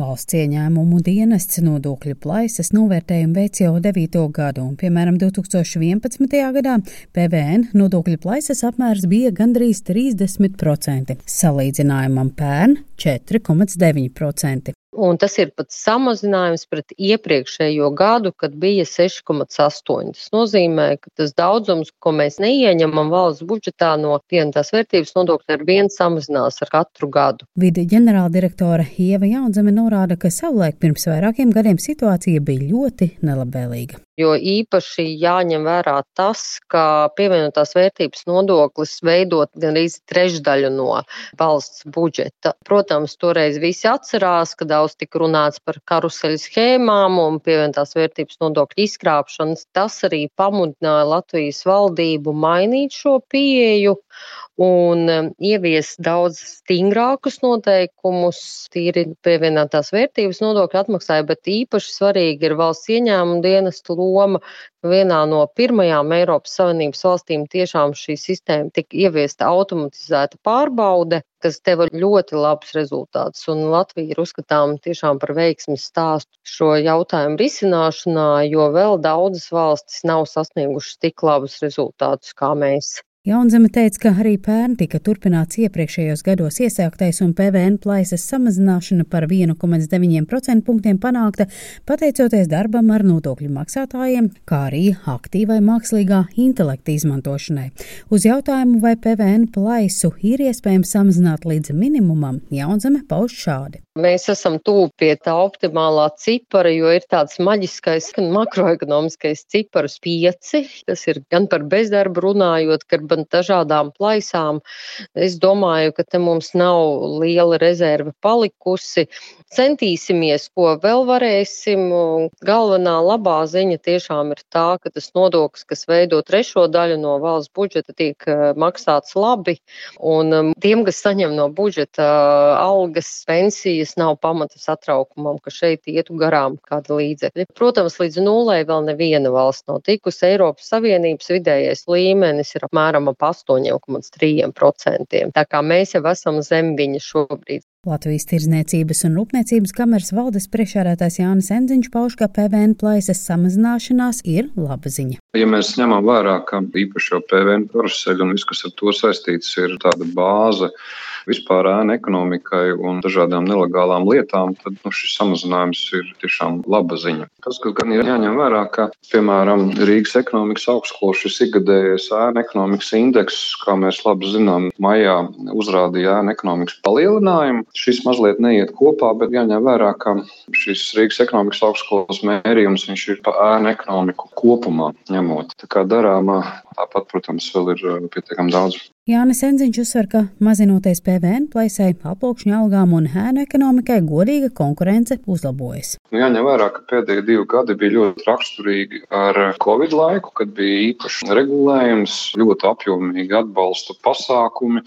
Valsts ieņēmumu dienests nodokļu plaisas novērtējumu veic jau 9. gadu, un, piemēram, 2011. gadā PVN nodokļu plaisas apmērs bija gandrīz 30%, salīdzinājumam pērn 4,9%. Un tas ir pat samazinājums pret iepriekšējo gadu, kad bija 6,8. Tas nozīmē, ka tas daudzums, ko mēs neieņemam valsts budžetā no pievienotās vērtības nodokļa, ar vienu samazinās ar katru gadu. Vide ģenerāldirektore Ieva Jaunzeme norāda, ka savulaik pirms vairākiem gadiem situācija bija ļoti nelabvēlīga jo īpaši jāņem vērā tas, ka pievienotās vērtības nodoklis veidot gandrīz trešdaļu no valsts budžeta. Protams, toreiz visi atcerās, ka daudz tika runāts par karuseļu schēmām un pievienotās vērtības nodokļu izkrāpšanas. Tas arī pamudināja Latvijas valdību mainīt šo pieeju un um, ievies daudz stingrākus noteikumus, tīri pievienotās vērtības nodokļu atmaksāja, bet īpaši svarīgi ir valsts ieņēmuma dienestu loma. Vienā no pirmajām Eiropas Savienības valstīm tiešām šī sistēma tika ieviesta automatizēta pārbaude, kas deva ļoti labus rezultātus. Un Latvija ir uzskatām tiešām par veiksmes stāstu šo jautājumu risināšanā, jo vēl daudzas valstis nav sasniegušas tik labus rezultātus kā mēs. Jaunzeme teica, ka arī pērn tika turpināts iepriekšējos gados iesāktais un PVN plaisas samazināšana par 1,9% punktiem panākta pateicoties darbam ar nodokļu maksātājiem, kā arī aktīvai mākslīgā intelekta izmantošanai. Uz jautājumu, vai PVN plaisu ir iespējams samazināt līdz minimumam, Jaunzeme pauž šādi. Mēs esam tuvu pie tā optimālā cipara, jo ir tāds maģiskais makroekonomiskais cipars pieci, kas ir gan par bezdarbu runājot, gan par dažādām plaisām. Es domāju, ka te mums nav liela rezerve palikusi. Centīsimies, ko vēl varēsim. Galvenā labā ziņa tiešām ir tā, ka tas nodoklis, kas veido trešo daļu no valsts budžeta, tiek eh, maksāts labi. Un um, tiem, kas saņem no budžeta uh, algas, pensijas, nav pamata satraukumam, ka šeit ietu garām kāda līdzekļa. Protams, līdz nulē vēl neviena valsts nav tikusi. Eiropas Savienības vidējais līmenis ir apmēram ap 8,3%. Tā kā mēs jau esam zem viņa šobrīd. Latvijas Tirzniecības un Rūpniecības kameras valdes priekšādātājs Jānis Enziņš pauž, ka PVN plaisas samazināšanās ir laba ziņa. Ja mēs ņemam vērā, ka īpaši jau PVN karuseļi un viss, kas ar to saistīts, ir tāda bāze vispār ēna ekonomikai un dažādām nelegālām lietām, tad nu, šis samazinājums ir tiešām laba ziņa. Tas, kas gan ir jāņem vērā, ka, piemēram, Rīgas ekonomikas augstskolas šis ikgadējais ēna ekonomikas indeks, kā mēs labi zinām, maijā uzrādīja ēna ekonomikas palielinājumu. Šis mazliet neiet kopā, bet jāņem vērā, ka šis Rīgas ekonomikas augstskolas mērījums ir pa ēna ekonomiku kopumā ņemot. Tā kā darāmā tāpat, protams, vēl ir pietiekami daudz. Jānis Enziņš uzsver, ka mazinoties PVN plaisai, aploksņu algām un ēnu ekonomikai godīga konkurence uzlabojas. Nu, jāņem vērā, ka pēdējie divi gadi bija ļoti raksturīgi ar Covid laiku, kad bija īpašs regulējums, ļoti apjomīgi atbalsta pasākumi,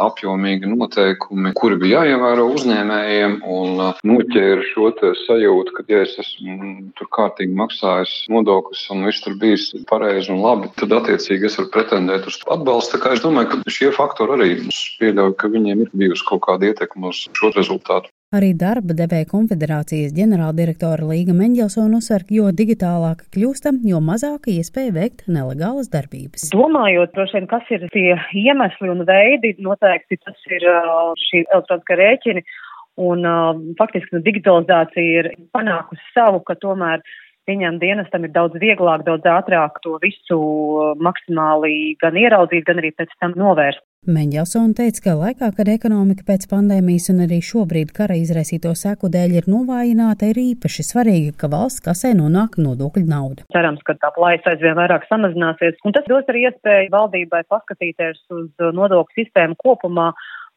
apjomīgi noteikumi, kuri bija jāievēro uzņēmējiem un uh, noķēra šo sajūtu, ka, ja es esmu mm, tur kārtīgi maksājis nodokļus un viss tur bijis pareizi un labi, tad attiecīgi es varu pretendēt uz atbalstu. Tā kā es domāju, ka šie faktori arī pieļauj, ka viņiem ir bijusi kaut kāda ietekme uz šo rezultātu. Arī darba devēja konfederācijas ģenerāldirektora Līga Mendelsona uzsver, jo digitālāka kļūstam, jo mazāka iespēja veikt nelegālas darbības. Domājot, droši vien, kas ir tie iemesli un veidi, noteikti tas ir šī elektroniskā rēķina. Un uh, faktiski nu, digitalizācija ir panākusi savu, ka tomēr viņam dienestam ir daudz vieglāk, daudz ātrāk to visu uh, maksimāli gan ieraudzīt, gan arī pēc tam novērst. Meņģelsona teica, ka laikā, kad ekonomika pēc pandēmijas un arī šobrīd kara izraisīto seku dēļ ir novājināta, ir īpaši svarīgi, ka valsts kasē nonāk nodokļu nauda. Cerams, ka tā plaisa aizvien vairāk samazināsies, un tas dos arī iespēju valdībai paskatīties uz nodokļu sistēmu kopumā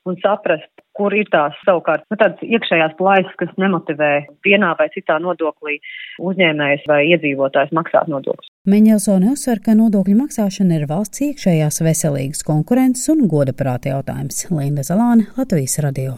un saprast, kur ir tās savukārt nu, tādas iekšējās plaisas, kas nemotivē vienā vai citā nodoklī uzņēmējs vai iedzīvotājs maksāt nodokļus. Meņelsone uzsver, ka nodokļu maksāšana ir valsts iekšējās veselīgas konkurences un goda prāta jautājums. Linda Zalāne, Latvijas radio.